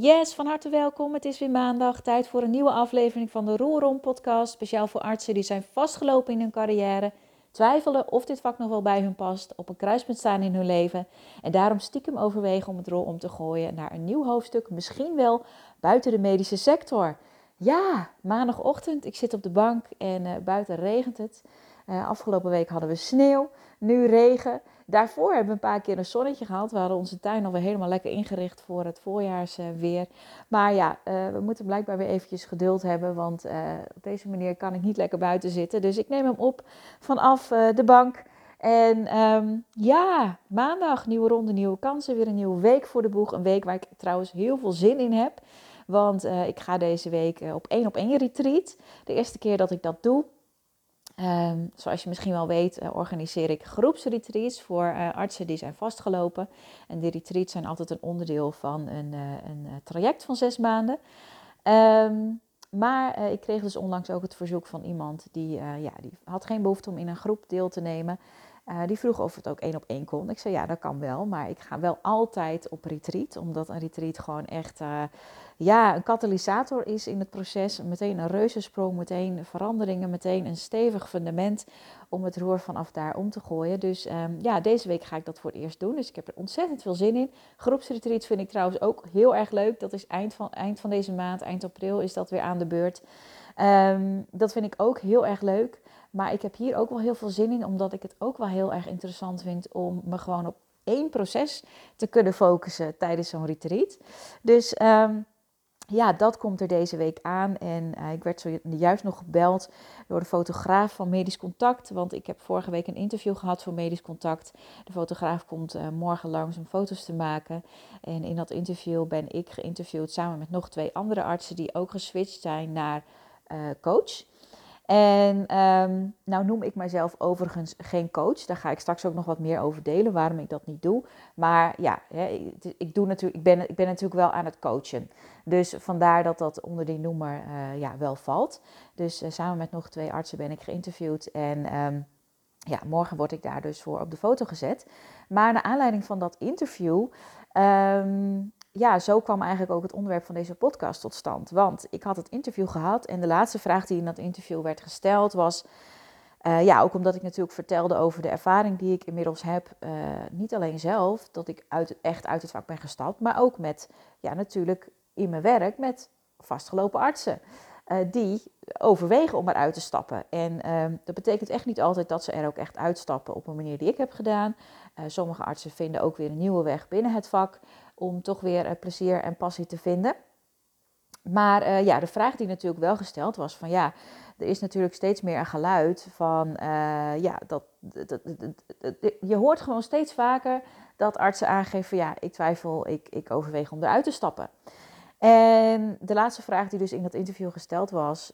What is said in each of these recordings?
Yes, van harte welkom. Het is weer maandag. Tijd voor een nieuwe aflevering van de Roerom podcast. Speciaal voor artsen die zijn vastgelopen in hun carrière, twijfelen of dit vak nog wel bij hun past, op een kruispunt staan in hun leven en daarom stiekem overwegen om het rol om te gooien naar een nieuw hoofdstuk, misschien wel buiten de medische sector. Ja, maandagochtend, ik zit op de bank en uh, buiten regent het. Uh, afgelopen week hadden we sneeuw, nu regen. Daarvoor hebben we een paar keer een zonnetje gehad. We hadden onze tuin alweer helemaal lekker ingericht voor het voorjaarsweer. Maar ja, uh, we moeten blijkbaar weer eventjes geduld hebben, want op deze manier kan ik niet lekker buiten zitten. Dus ik neem hem op vanaf de bank. En um, ja, maandag, nieuwe ronde, nieuwe kansen. Weer een nieuwe week voor de boeg. Een week waar ik trouwens heel veel zin in heb. Want ik ga deze week op één op één retreat. De eerste keer dat ik dat doe. Um, zoals je misschien wel weet, uh, organiseer ik groepsretreats voor artsen die zijn vastgelopen. En die retreats zijn altijd een onderdeel van een, een traject van zes maanden. Um, maar ik kreeg dus onlangs ook het verzoek van iemand die, ja, die had geen behoefte om in een groep deel te nemen. Die vroeg of het ook één op één kon. Ik zei ja, dat kan wel, maar ik ga wel altijd op retreat, omdat een retreat gewoon echt ja, een katalysator is in het proces. Meteen een reuzensprong, meteen veranderingen, meteen een stevig fundament om het roer vanaf daar om te gooien. Dus um, ja, deze week ga ik dat voor het eerst doen. Dus ik heb er ontzettend veel zin in. Groepsretreats vind ik trouwens ook heel erg leuk. Dat is eind van, eind van deze maand, eind april is dat weer aan de beurt. Um, dat vind ik ook heel erg leuk. Maar ik heb hier ook wel heel veel zin in, omdat ik het ook wel heel erg interessant vind om me gewoon op één proces te kunnen focussen tijdens zo'n retreat. Dus um, ja, dat komt er deze week aan. En uh, ik werd zojuist nog gebeld door de fotograaf van Medisch Contact. Want ik heb vorige week een interview gehad voor Medisch Contact. De fotograaf komt uh, morgen langs om foto's te maken. En in dat interview ben ik geïnterviewd samen met nog twee andere artsen die ook geswitcht zijn naar uh, coach. En um, nou noem ik mijzelf overigens geen coach. Daar ga ik straks ook nog wat meer over delen waarom ik dat niet doe. Maar ja, ik, doe natuurlijk, ik, ben, ik ben natuurlijk wel aan het coachen. Dus vandaar dat dat onder die noemer uh, ja, wel valt. Dus uh, samen met nog twee artsen ben ik geïnterviewd. En um, ja, morgen word ik daar dus voor op de foto gezet. Maar naar aanleiding van dat interview um, ja, zo kwam eigenlijk ook het onderwerp van deze podcast tot stand. Want ik had het interview gehad en de laatste vraag die in dat interview werd gesteld was. Uh, ja, ook omdat ik natuurlijk vertelde over de ervaring die ik inmiddels heb. Uh, niet alleen zelf, dat ik uit, echt uit het vak ben gestapt, maar ook met, ja, natuurlijk in mijn werk met vastgelopen artsen. Uh, die overwegen om eruit te stappen. En ehm, dat betekent echt niet altijd dat ze er ook echt uitstappen op een manier die ik heb gedaan. sommige artsen vinden ook weer een nieuwe weg binnen het vak om toch weer uh, plezier en passie te vinden. Maar uh, ja, de vraag die natuurlijk wel gesteld was van ja, er is natuurlijk steeds meer een geluid van uh, ja, dat, dat, je hoort gewoon steeds vaker dat artsen aangeven ja, ik twijfel, ik, ik overweeg om eruit te stappen. En de laatste vraag die dus in dat interview gesteld, was,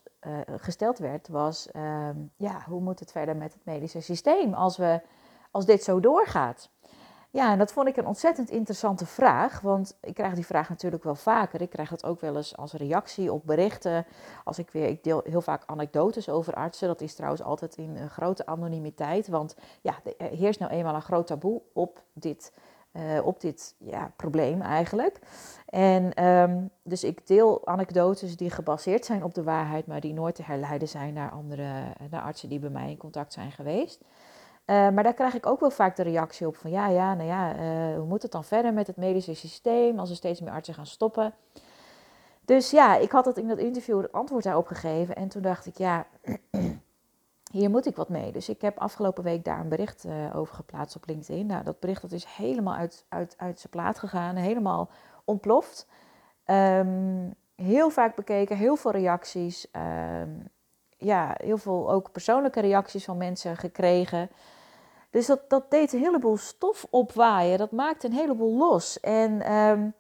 gesteld werd, was ehm, ja, hoe moet het verder met het medische systeem als, we, als dit zo doorgaat? Ja, en dat vond ik een ontzettend interessante vraag, want ik krijg die vraag natuurlijk wel vaker. Ik krijg dat ook wel eens als reactie op berichten. Als ik weer, ik deel heel vaak anekdotes over artsen. Dat is trouwens altijd in een grote anonimiteit, want ja, er heerst nou eenmaal een groot taboe op dit, uh, op dit ja, probleem eigenlijk. En um, dus ik deel anekdotes die gebaseerd zijn op de waarheid, maar die nooit te herleiden zijn naar andere naar artsen die bij mij in contact zijn geweest. Uh, maar daar krijg ik ook wel vaak de reactie op van ja, ja, nou ja, uh, hoe moet het dan verder met het medische systeem als er steeds meer artsen gaan stoppen? Dus ja, ik had het in dat interview het antwoord daarop gegeven en toen dacht ik ja, hier moet ik wat mee. Dus ik heb afgelopen week daar een bericht uh, over geplaatst op LinkedIn. Nou, dat bericht dat is helemaal uit, uit, uit zijn plaat gegaan, helemaal ontploft. Um, heel vaak bekeken, heel veel reacties. Um, ja, heel veel ook persoonlijke reacties van mensen gekregen. Dus dat, dat deed een heleboel stof opwaaien. Dat maakte een heleboel los. En um,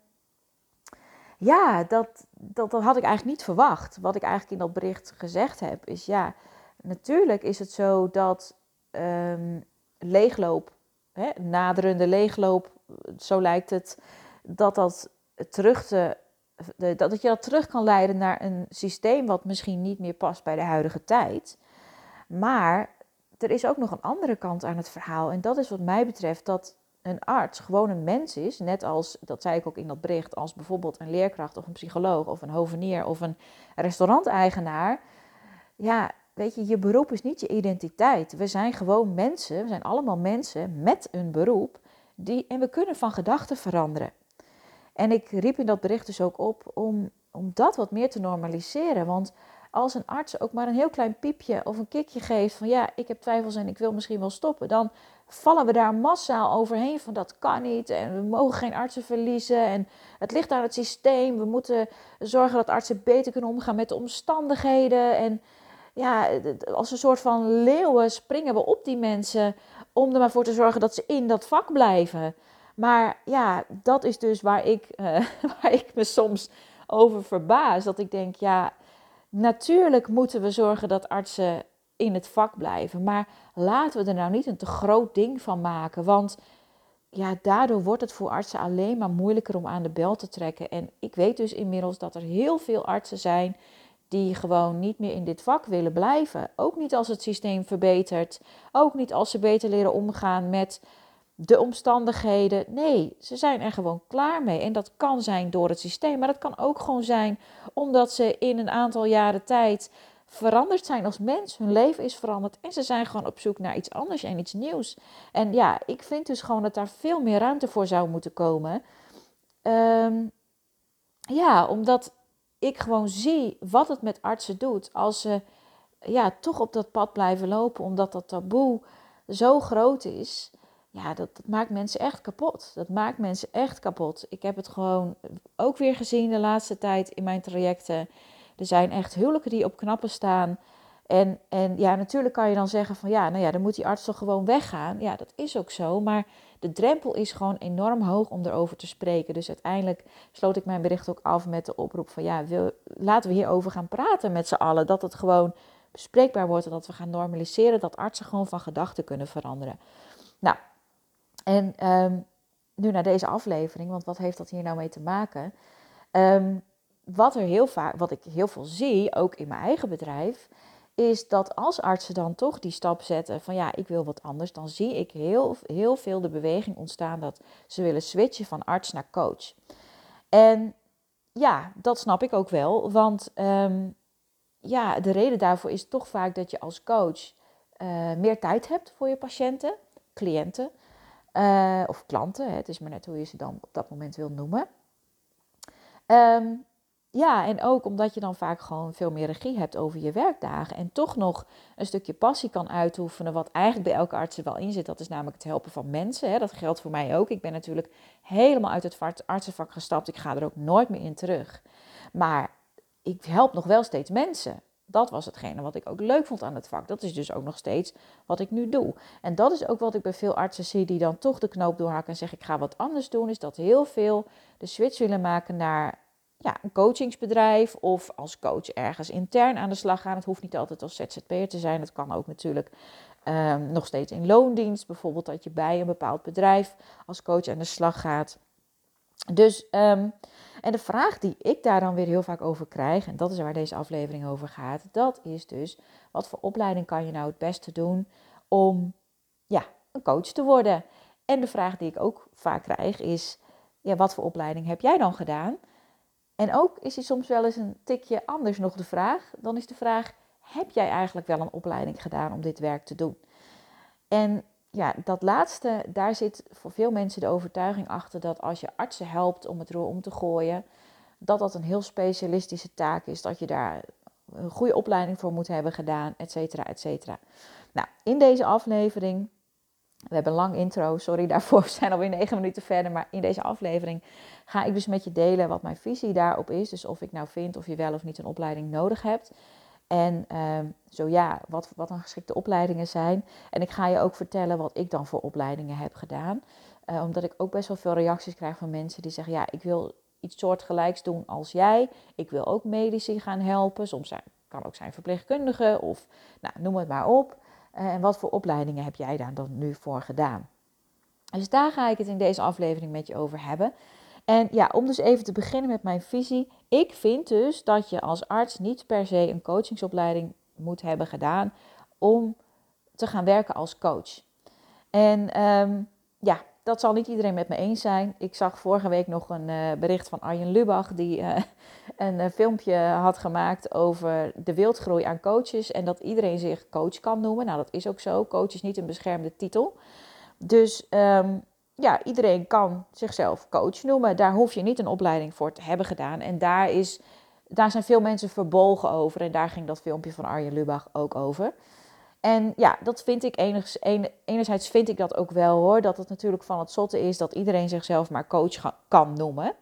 ja, dat, dat, dat had ik eigenlijk niet verwacht. Wat ik eigenlijk in dat bericht gezegd heb, is ja, natuurlijk is het zo dat um, leegloop, hè, naderende leegloop, zo lijkt het, dat dat terug te, dat je dat terug kan leiden naar een systeem wat misschien niet meer past bij de huidige tijd. Maar er is ook nog een andere kant aan het verhaal. En dat is wat mij betreft dat een arts gewoon een mens is, net als, dat zei ik ook in dat bericht, als bijvoorbeeld een leerkracht of een psycholoog of een hovenier of een restauranteigenaar, ja, weet je, je beroep is niet je identiteit. We zijn gewoon mensen, we zijn allemaal mensen met een beroep, die, en we kunnen van gedachten veranderen. En ik riep in dat bericht dus ook op om, om dat wat meer te normaliseren, want als een arts ook maar een heel klein piepje of een kikje geeft van ja, ik heb twijfels en ik wil misschien wel stoppen, dan vallen we daar massaal overheen van dat kan niet en we mogen geen artsen verliezen en het ligt aan het systeem. We moeten zorgen dat artsen beter kunnen omgaan met de omstandigheden en ja, als een soort van leeuwen springen we op die mensen om er maar voor te zorgen dat ze in dat vak blijven. Maar ja, dat is dus waar ik, uh, waar ik me soms over verbaas. Dat ik denk, ja, Natuurlijk moeten we zorgen dat artsen in het vak blijven, maar laten we er nou niet een te groot ding van maken, want ja, daardoor wordt het voor artsen alleen maar moeilijker om aan de bel te trekken. En ik weet dus inmiddels dat er heel veel artsen zijn die gewoon niet meer in dit vak willen blijven. Ook niet als het systeem verbetert, ook niet als ze beter leren omgaan met de omstandigheden. Nee, ze zijn er gewoon klaar mee. En dat kan zijn door het systeem, maar dat kan ook gewoon zijn omdat ze in een aantal jaren tijd veranderd zijn als mens. Hun leven is veranderd en ze zijn gewoon op zoek naar iets anders en iets nieuws. En ja, ik vind dus gewoon dat daar veel meer ruimte voor zou moeten komen. Ehm, ja, omdat ik gewoon zie wat het met artsen doet als ze ja, toch op dat pad blijven lopen, omdat dat taboe zo groot is ja, dat, dat, maakt mensen echt kapot. Dat maakt mensen echt kapot. Ik heb het gewoon ook weer gezien de laatste tijd in mijn trajecten. Er zijn echt huwelijken die op knappen staan. En, en ja, natuurlijk kan je dan zeggen van ja, nou ja, dan moet die arts toch gewoon weggaan. Ja, dat is ook zo. Maar de drempel is gewoon enorm hoog om erover te spreken. Dus uiteindelijk sloot ik mijn bericht ook af met de oproep van ja, laten we hierover gaan praten met z'n allen. Dat het gewoon bespreekbaar wordt en dat we gaan normaliseren dat artsen gewoon van gedachten kunnen veranderen. Nou, en ehm, nu naar deze aflevering, want wat heeft dat hier nou mee te maken? Um, wat, er heel vaak, wat ik heel veel zie, ook in mijn eigen bedrijf, is dat als artsen dan toch die stap zetten van ja, ik wil wat anders, dan zie ik heel, heel veel de beweging ontstaan dat ze willen switchen van arts naar coach. En ja, dat snap ik ook wel, want um, ja, de reden daarvoor is toch vaak dat je als coach uh, meer tijd hebt voor je patiënten, cliënten. Uh, of klanten, hè, het is maar net hoe je ze dan op dat moment wil noemen. Um, ja, en ook omdat je dan vaak gewoon veel meer regie hebt over je werkdagen. En toch nog een stukje passie kan uitoefenen. Wat eigenlijk bij elke arts er wel in zit. Dat is namelijk het helpen van mensen. Hè. Dat geldt voor mij ook. Ik ben natuurlijk helemaal uit het artsenvak gestapt. Ik ga er ook nooit meer in terug. Maar ik help nog wel steeds mensen dat was hetgene wat ik ook leuk vond aan het vak. Dat is dus ook nog steeds wat ik nu doe. En dat is ook wat ik bij veel artsen zie die dan toch de knoop doorhakken en zeggen ik ga wat anders doen. Is dat heel veel de switch willen maken naar ja, een coachingsbedrijf of als coach ergens intern aan de slag gaan. Het hoeft niet altijd als ZZP'er te zijn. Het kan ook natuurlijk um, nog steeds in loondienst. Bijvoorbeeld dat je bij een bepaald bedrijf als coach aan de slag gaat. Dus um, en de vraag die ik daar dan weer heel vaak over krijg, en dat is waar deze aflevering over gaat, dat is dus: wat voor opleiding kan je nou het beste doen om ja, een coach te worden? En de vraag die ik ook vaak krijg is: ja, wat voor opleiding heb jij dan gedaan? En ook is die soms wel eens een tikje anders nog de vraag. Dan is de vraag: heb jij eigenlijk wel een opleiding gedaan om dit werk te doen? En ja, dat laatste, daar zit voor veel mensen de overtuiging achter dat als je artsen helpt om het roer om te gooien, dat dat een heel specialistische taak is, dat je daar een goede opleiding voor moet hebben gedaan, et cetera, et cetera. Nou, in deze aflevering, we hebben een lang intro, sorry daarvoor, we zijn alweer negen minuten verder, maar in deze aflevering ga ik dus met je delen wat mijn visie daarop is. Dus of ik nou vind of je wel of niet een opleiding nodig hebt. En ehm, zo ja, wat, wat dan geschikte opleidingen zijn. En ik ga je ook vertellen wat ik dan voor opleidingen heb gedaan. Uh, omdat ik ook best wel veel reacties krijg van mensen die zeggen: Ja, ik wil iets soortgelijks doen als jij. Ik wil ook medici gaan helpen. Soms zijn, kan ook zijn verpleegkundige of nou, noem het maar op. Uh, en wat voor opleidingen heb jij daar dan nu voor gedaan? Dus daar ga ik het in deze aflevering met je over hebben. En ja, om dus even te beginnen met mijn visie. Ik vind dus dat je als arts niet per se een coachingsopleiding moet hebben gedaan om te gaan werken als coach. En um, ja, dat zal niet iedereen met me eens zijn. Ik zag vorige week nog een uh, bericht van Arjen Lubach, die uh, een uh, filmpje had gemaakt over de wildgroei aan coaches. En dat iedereen zich coach kan noemen. Nou, dat is ook zo. Coach is niet een beschermde titel. Dus um, ja, iedereen kan zichzelf coach noemen. Daar hoef je niet een opleiding voor te hebben gedaan. En daar, is, daar zijn veel mensen verbolgen over. En daar ging dat filmpje van Arjen Lubach ook over. En ja, dat vind ik enigszins, enerzijds vind ik dat ook wel hoor. Dat het natuurlijk van het zotte is dat iedereen zichzelf maar coach kan noemen.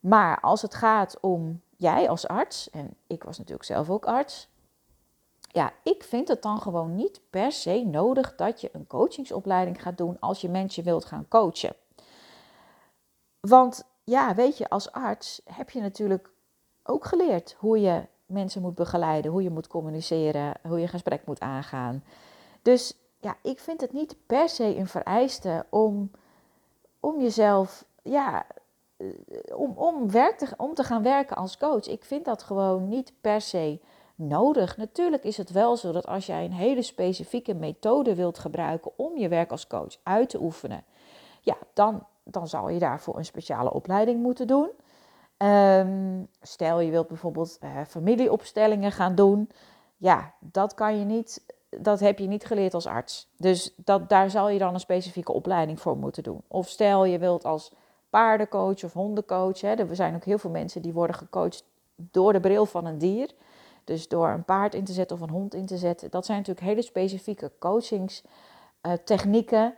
Maar als het gaat om jij als arts, en ik was natuurlijk zelf ook arts. Ja, ik vind het dan gewoon niet per se nodig dat je een coachingsopleiding gaat doen als je mensen wilt gaan coachen. Want ja, weet je, als arts heb je natuurlijk ook geleerd hoe je mensen moet begeleiden, hoe je moet communiceren, hoe je gesprek moet aangaan. Dus ja, ik vind het niet per se een vereiste om, om jezelf, ja, eh, om, om, te, om te gaan werken als coach. Ik vind dat gewoon niet per se nodig. Natuurlijk is het wel zo dat als jij een hele specifieke methode wilt gebruiken om je werk als coach uit te oefenen, ja, dan, dan zal je daarvoor een speciale opleiding moeten doen. Um, stel je wilt bijvoorbeeld uh, familieopstellingen gaan doen. Ja, dat kan je niet, dat heb je niet geleerd als arts. Dus dat, daar zal je dan een specifieke opleiding voor moeten doen. Of stel je wilt als paardencoach of hondencoach. Hè, er zijn ook heel veel mensen die worden gecoacht door de bril van een dier. Dus door een paard in te zetten of een hond in te zetten. Dat zijn natuurlijk hele specifieke coachingstechnieken. Uh,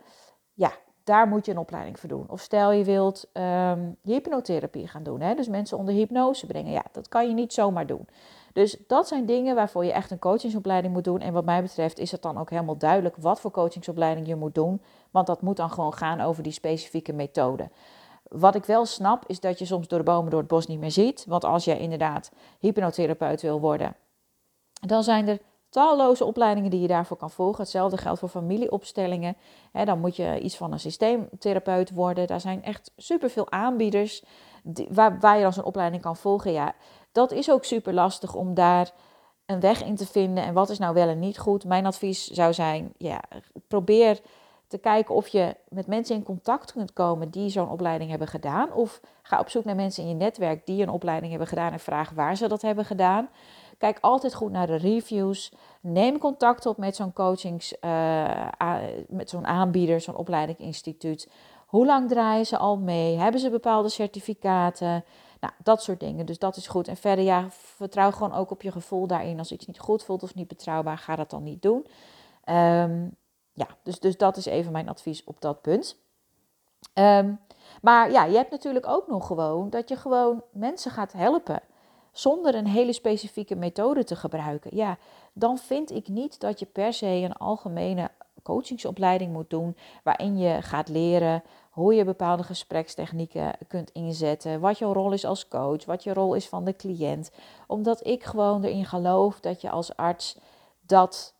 ja, daar moet je een opleiding voor doen. Of stel je wilt um, hypnotherapie gaan doen, hè? dus mensen onder hypnose brengen. Ja, dat kan je niet zomaar doen. Dus dat zijn dingen waarvoor je echt een coachingsopleiding moet doen. En wat mij betreft is het dan ook helemaal duidelijk wat voor coachingsopleiding je moet doen. Want dat moet dan gewoon gaan over die specifieke methode. Wat ik wel snap is dat je soms door de bomen door het bos niet meer ziet. Want als je inderdaad hypnotherapeut wil worden, dan zijn er talloze opleidingen die je daarvoor kan volgen. Hetzelfde geldt voor familieopstellingen. dan moet je iets van een systeemtherapeut worden. Daar zijn echt superveel aanbieders waar, waar je dan zo'n opleiding kan volgen. Ja, dat is ook super lastig om daar een weg in te vinden. En wat is nou wel en niet goed? Mijn advies zou zijn: ja, probeer te kijken of je met mensen in contact kunt komen die zo'n opleiding hebben gedaan. Of ga op zoek naar mensen in je netwerk die een opleiding hebben gedaan en vraag waar ze dat hebben gedaan. Kijk altijd goed naar de reviews. Neem contact op met zo'n coachings, uh, met zo'n aanbieder, zo'n opleidingsinstituut. Hoe lang draaien ze al mee? Hebben ze bepaalde certificaten? Nou, dat soort dingen. Dus dat is goed. En verder, ja, vertrouw gewoon ook op je gevoel daarin. Als iets niet goed voelt of niet betrouwbaar, ga dat dan niet doen. Um, ja, dus, dus dat is even mijn advies op dat punt. Um, maar ja, je hebt natuurlijk ook nog gewoon dat je gewoon mensen gaat helpen zonder een hele specifieke methode te gebruiken, ja, dan vind ik niet dat je per se een algemene coachingsopleiding moet doen waarin je gaat leren hoe je bepaalde gesprekstechnieken kunt inzetten, wat jouw rol is als coach, wat je rol is van de cliënt, omdat ik gewoon erin geloof dat je als arts dat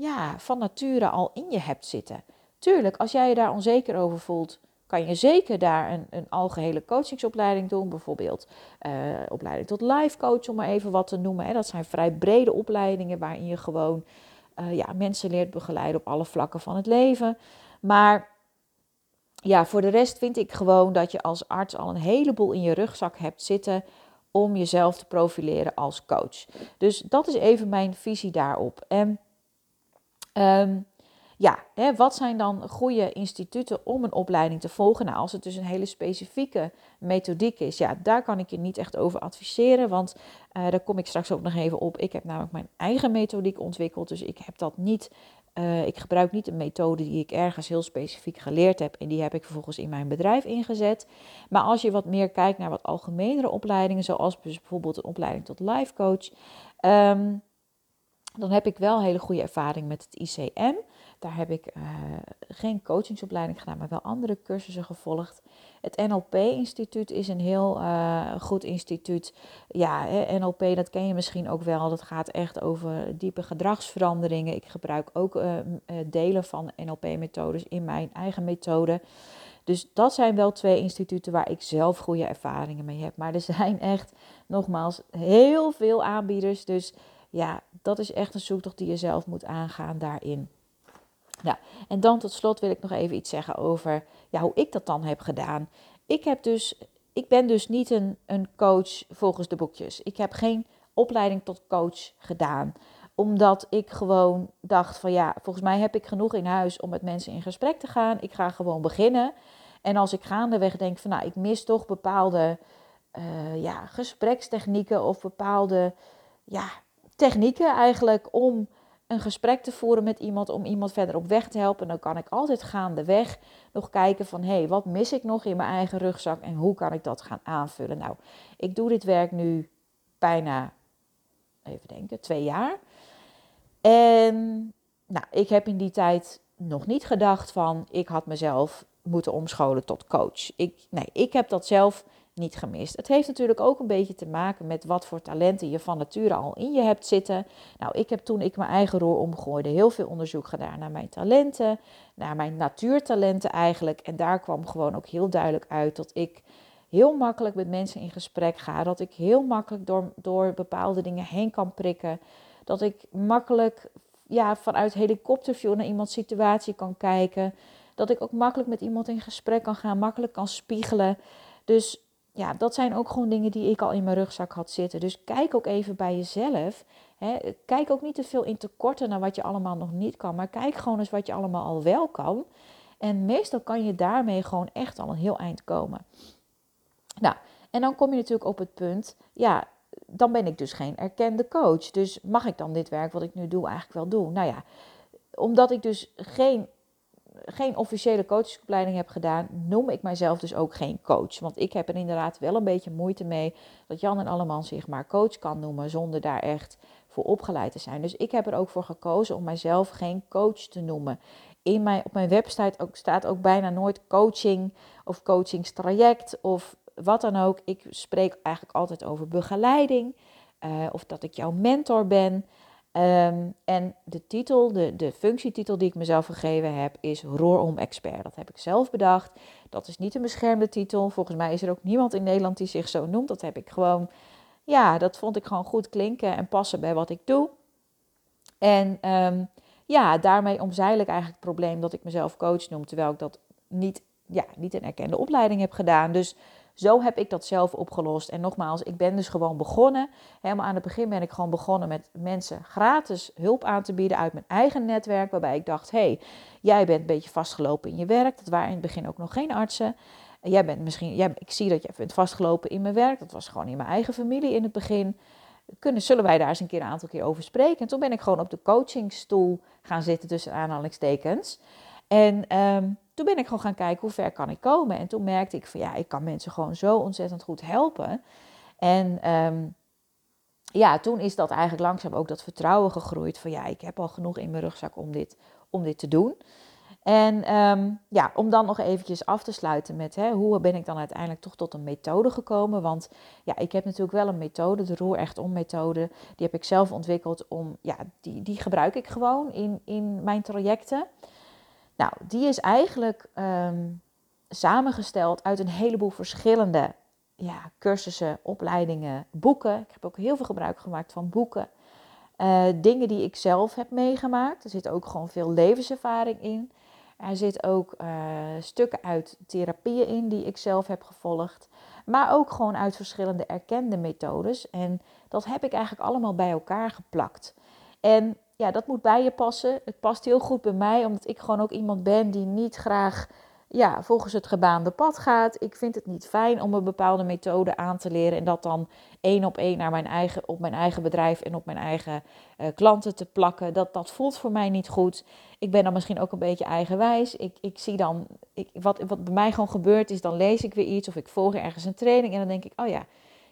ja, van nature al in je hebt zitten. Tuurlijk, als jij je daar onzeker over voelt, kan je zeker daar een, een algehele coachingsopleiding doen. Bijvoorbeeld uh, opleiding tot life coach, om maar even wat te noemen. Hè. Dat zijn vrij brede opleidingen waarin je gewoon uh, ja, mensen leert begeleiden op alle vlakken van het leven. Maar ja, voor de rest vind ik gewoon dat je als arts al een heleboel in je rugzak hebt zitten om jezelf te profileren als coach. Dus dat is even mijn visie daarop. En um, ja, hè, wat zijn dan goede instituten om een opleiding te volgen? Nou, als het dus een hele specifieke methodiek is, ja, daar kan ik je niet echt over adviseren, want uh, daar kom ik straks ook nog even op. Ik heb namelijk mijn eigen methodiek ontwikkeld, dus ik heb dat niet, uh, ik gebruik niet een methode die ik ergens heel specifiek geleerd heb en die heb ik vervolgens in mijn bedrijf ingezet. Maar als je wat meer kijkt naar wat algemenere opleidingen, zoals bijvoorbeeld een opleiding tot life coach, um, dan heb ik wel hele goede ervaring met het ICM. Daar heb ik uh, geen coachingsopleiding gedaan, maar wel andere cursussen gevolgd. Het NLP-instituut is een heel uh, goed instituut. Ja, NLP, dat ken je misschien ook wel. Dat gaat echt over diepe gedragsveranderingen. Ik gebruik ook uh, delen van NLP-methodes in mijn eigen methode. Dus dat zijn wel twee instituten waar ik zelf goede ervaringen mee heb. Maar er zijn echt, nogmaals, heel veel aanbieders. Dus ja, dat is echt een zoektocht die je zelf moet aangaan daarin. Nou, en dan tot slot wil ik nog even iets zeggen over ja, hoe ik dat dan heb gedaan. Ik, heb dus, ik ben dus niet een, een coach volgens de boekjes. Ik heb geen opleiding tot coach gedaan omdat ik gewoon dacht van ja, volgens mij heb ik genoeg in huis om met mensen in gesprek te gaan. Ik ga gewoon beginnen. En als ik gaandeweg denk van nou, ik mis toch bepaalde uh, ja, gesprekstechnieken of bepaalde ja, technieken eigenlijk om een gesprek te voeren met iemand, om iemand verder op weg te helpen. Dan kan ik altijd gaandeweg nog kijken van hé, hey, wat mis ik nog in mijn eigen rugzak en hoe kan ik dat gaan aanvullen. Nou, ik doe dit werk nu bijna, even denken, twee jaar. En nou, ik heb in die tijd nog niet gedacht van ik had mezelf moeten omscholen tot coach. Ik, nee, ik heb dat zelf niet gemist. Het heeft natuurlijk ook een beetje te maken met wat voor talenten je van nature al in je hebt zitten. Nou, ik heb toen ik mijn eigen roer omgooide heel veel onderzoek gedaan naar mijn talenten, naar mijn natuurtalenten eigenlijk. En daar kwam gewoon ook heel duidelijk uit dat ik heel makkelijk met mensen in gesprek ga. Dat ik heel makkelijk door, door bepaalde dingen heen kan prikken. Dat ik makkelijk ja, vanuit helikopterview naar iemands situatie kan kijken. Dat ik ook makkelijk met iemand in gesprek kan gaan, makkelijk kan spiegelen. Dus ja, dat zijn ook gewoon dingen die ik al in mijn rugzak had zitten. Dus kijk ook even bij jezelf. Hè. Kijk ook niet te veel in tekorten naar wat je allemaal nog niet kan. Maar kijk gewoon eens wat je allemaal al wel kan. En meestal kan je daarmee gewoon echt al een heel eind komen. Nou, en dan kom je natuurlijk op het punt, ja, dan ben ik dus geen erkende coach. Dus mag ik dan dit werk wat ik nu doe eigenlijk wel doen? Nou ja, omdat ik dus geen, geen officiële coachopleiding heb gedaan, noem ik mijzelf dus ook geen coach. Want ik heb er inderdaad wel een beetje moeite mee dat Jan en Alleman zich maar coach kan noemen zonder daar echt voor opgeleid te zijn. Dus ik heb er ook voor gekozen om mijzelf geen coach te noemen. In mijn, op mijn website ook, staat ook bijna nooit coaching of coachingstraject of wat dan ook. Ik spreek eigenlijk altijd over begeleiding uh, of dat ik jouw mentor ben. Um, en de titel, de, de functietitel die ik mezelf gegeven heb, is Roorom-expert. Dat heb ik zelf bedacht. Dat is niet een beschermde titel. Volgens mij is er ook niemand in Nederland die zich zo noemt. Dat heb ik gewoon, ja, dat vond ik gewoon goed klinken en passen bij wat ik doe. En um, ja, daarmee omzeil ik eigenlijk het probleem dat ik mezelf coach noem, terwijl ik dat niet, ja, niet een erkende opleiding heb gedaan. Dus zo heb ik dat zelf opgelost. En nogmaals, ik ben dus gewoon begonnen. Helemaal aan het begin ben ik gewoon begonnen met mensen gratis hulp aan te bieden uit mijn eigen netwerk. Waarbij ik dacht, hé, hey, jij bent een beetje vastgelopen in je werk. Dat waren in het begin ook nog geen artsen. Jij bent misschien, jij, ik zie dat je bent vastgelopen in mijn werk. Dat was gewoon in mijn eigen familie in het begin. Kunnen, zullen wij daar eens een keer een aantal keer over spreken? En toen ben ik gewoon op de coachingstoel gaan zitten tussen aanhalingstekens. En um, toen ben ik gewoon gaan kijken hoe ver kan ik komen. En toen merkte ik van ja, ik kan mensen gewoon zo ontzettend goed helpen. En um, ja, toen is dat eigenlijk langzaam ook dat vertrouwen gegroeid van ja, ik heb al genoeg in mijn rugzak om dit, om dit te doen. En um, ja, om dan nog eventjes af te sluiten met hè, hoe ben ik dan uiteindelijk toch tot een methode gekomen. Want ja, ik heb natuurlijk wel een methode, de Roer Echt Om methode. Die heb ik zelf ontwikkeld om, ja, die, die gebruik ik gewoon in, in mijn trajecten. Nou, die is eigenlijk um, samengesteld uit een heleboel verschillende ja, cursussen, opleidingen, boeken. Ik heb ook heel veel gebruik gemaakt van boeken. Uh, dingen die ik zelf heb meegemaakt. Er zit ook gewoon veel levenservaring in. Er zit ook uh, stukken uit therapieën in die ik zelf heb gevolgd. Maar ook gewoon uit verschillende erkende methodes. En dat heb ik eigenlijk allemaal bij elkaar geplakt. En ja, dat moet bij je passen. Het past heel goed bij mij, omdat ik gewoon ook iemand ben die niet graag ja, volgens het gebaande pad gaat. Ik vind het niet fijn om een bepaalde methode aan te leren en dat dan één op één naar mijn eigen, op mijn eigen bedrijf en op mijn eigen uh, klanten te plakken. Dat, dat voelt voor mij niet goed. Ik ben dan misschien ook een beetje eigenwijs. Ik, ik zie dan, ik, wat, wat bij mij gewoon gebeurt is, dan lees ik weer iets of ik volg ergens een training en dan denk ik, oh ja,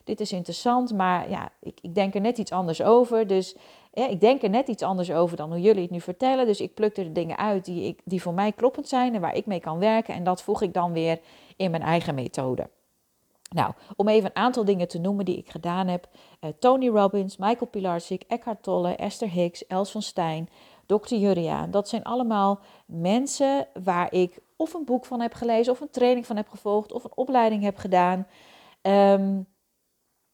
dit is interessant, maar ja, ik, ik denk er net iets anders over. Dus ja, ik denk er net iets anders over dan hoe jullie het nu vertellen. Dus ik pluk er de dingen uit die, ik, die voor mij kloppend zijn en waar ik mee kan werken. En dat voeg ik dan weer in mijn eigen methode. Nou, om even een aantal dingen te noemen die ik gedaan heb. Uh, Tony Robbins, Michael Pilarczyk, Eckhart Tolle, Esther Hicks, Els van Stijn, Dr. Juriaan. Dat zijn allemaal mensen waar ik of een boek van heb gelezen, of een training van heb gevolgd, of een opleiding heb gedaan. Um,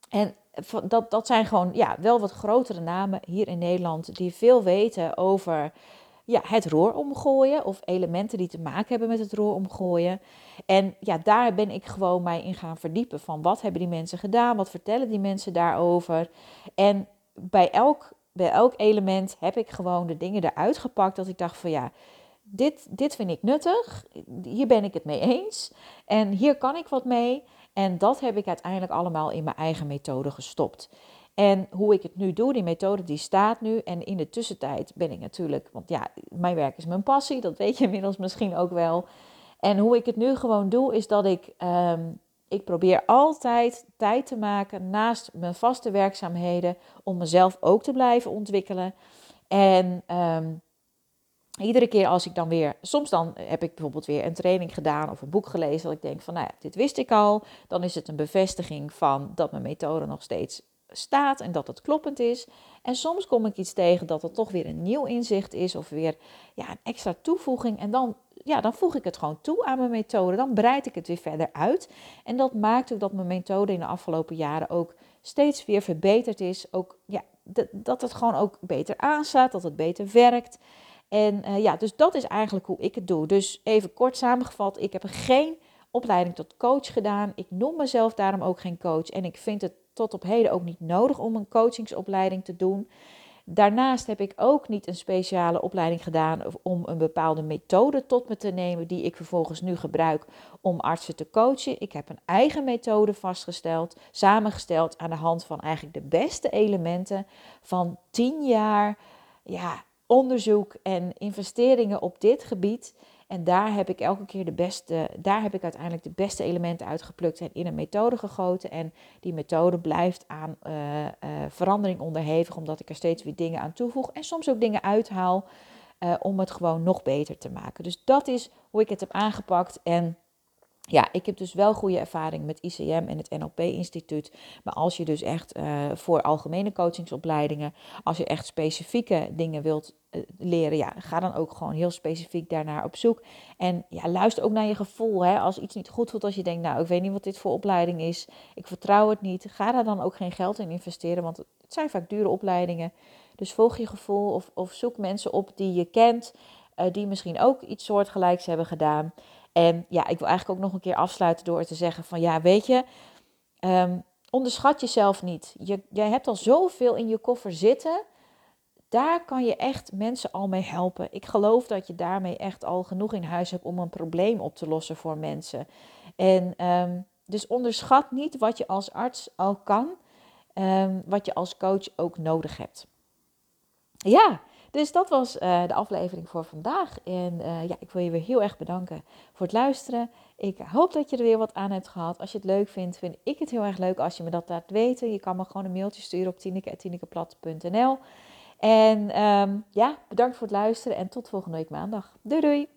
en dat, dat zijn gewoon ja, wel wat grotere namen hier in Nederland die veel weten over ja, het roer omgooien of elementen die te maken hebben met het roer omgooien. En ja, daar ben ik gewoon mij in gaan verdiepen van wat hebben die mensen gedaan, wat vertellen die mensen daarover. En bij elk, bij elk element heb ik gewoon de dingen eruit gepakt dat ik dacht van ja, dit, dit vind ik nuttig, hier ben ik het mee eens en hier kan ik wat mee. En dat heb ik uiteindelijk allemaal in mijn eigen methode gestopt. En hoe ik het nu doe, die methode die staat nu. En in de tussentijd ben ik natuurlijk, want ja, mijn werk is mijn passie, dat weet je inmiddels misschien ook wel. En hoe ik het nu gewoon doe, is dat ik, um, ik probeer altijd tijd te maken naast mijn vaste werkzaamheden om mezelf ook te blijven ontwikkelen. En um, iedere keer als ik dan weer, soms dan heb ik bijvoorbeeld weer een training gedaan of een boek gelezen dat ik denk van, nou ja, dit wist ik al. Dan is het een bevestiging van dat mijn methode nog steeds staat en dat het kloppend is. En soms kom ik iets tegen dat er toch weer een nieuw inzicht is of weer ja, een extra toevoeging. En dan, ja, dan voeg ik het gewoon toe aan mijn methode. Dan breid ik het weer verder uit. En dat maakt ook dat mijn methode in de afgelopen jaren ook steeds weer verbeterd is. Ook ja, dat het gewoon ook beter aanslaat, dat het beter werkt. En uh, ja, dus dat is eigenlijk hoe ik het doe. Dus even kort samengevat, ik heb geen opleiding tot coach gedaan. Ik noem mezelf daarom ook geen coach. En ik vind het tot op heden ook niet nodig om een coachingsopleiding te doen. Daarnaast heb ik ook niet een speciale opleiding gedaan om een bepaalde methode tot me te nemen, die ik vervolgens nu gebruik om artsen te coachen. Ik heb een eigen methode vastgesteld, samengesteld aan de hand van eigenlijk de beste elementen van 10 jaar ja, onderzoek en investeringen op dit gebied. En daar heb ik elke keer de beste, daar heb ik uiteindelijk de beste elementen uitgeplukt en in een methode gegoten. En die methode blijft aan uh, uh, verandering onderhevig, omdat ik er steeds weer dingen aan toevoeg en soms ook dingen uithaal uh, om het gewoon nog beter te maken. Dus dat is hoe ik het heb aangepakt. En ja, ik heb dus wel goede ervaring met ICM en het NLP-instituut. Maar als je dus echt uh, voor algemene coachingsopleidingen, als je echt specifieke dingen wilt uh, leren, ja, ga dan ook gewoon heel specifiek daarnaar op zoek. En ja, luister ook naar je gevoel. Hè? Als iets niet goed voelt, als je denkt, nou, ik weet niet wat dit voor opleiding is, ik vertrouw het niet, ga daar dan ook geen geld in investeren, want het zijn vaak dure opleidingen. Dus volg je gevoel of, of zoek mensen op die je kent, uh, die misschien ook iets soortgelijks hebben gedaan. En ja, ik wil eigenlijk ook nog een keer afsluiten door te zeggen van ja, weet je, um, onderschat jezelf niet. Je, jij hebt al zoveel in je koffer zitten. Daar kan je echt mensen al mee helpen. Ik geloof dat je daarmee echt al genoeg in huis hebt om een probleem op te lossen voor mensen. En um, dus onderschat niet wat je als arts al kan, um, wat je als coach ook nodig hebt. Ja, dus dat was uh, de aflevering voor vandaag. En uh, ja, ik wil je weer heel erg bedanken voor het luisteren. Ik hoop dat je er weer wat aan hebt gehad. Als je het leuk vindt, vind ik het heel erg leuk als je me dat laat weten. Je kan me gewoon een mailtje sturen op tineke.tinekeplat.nl En um, ja, bedankt voor het luisteren en tot volgende week maandag. Doei doei!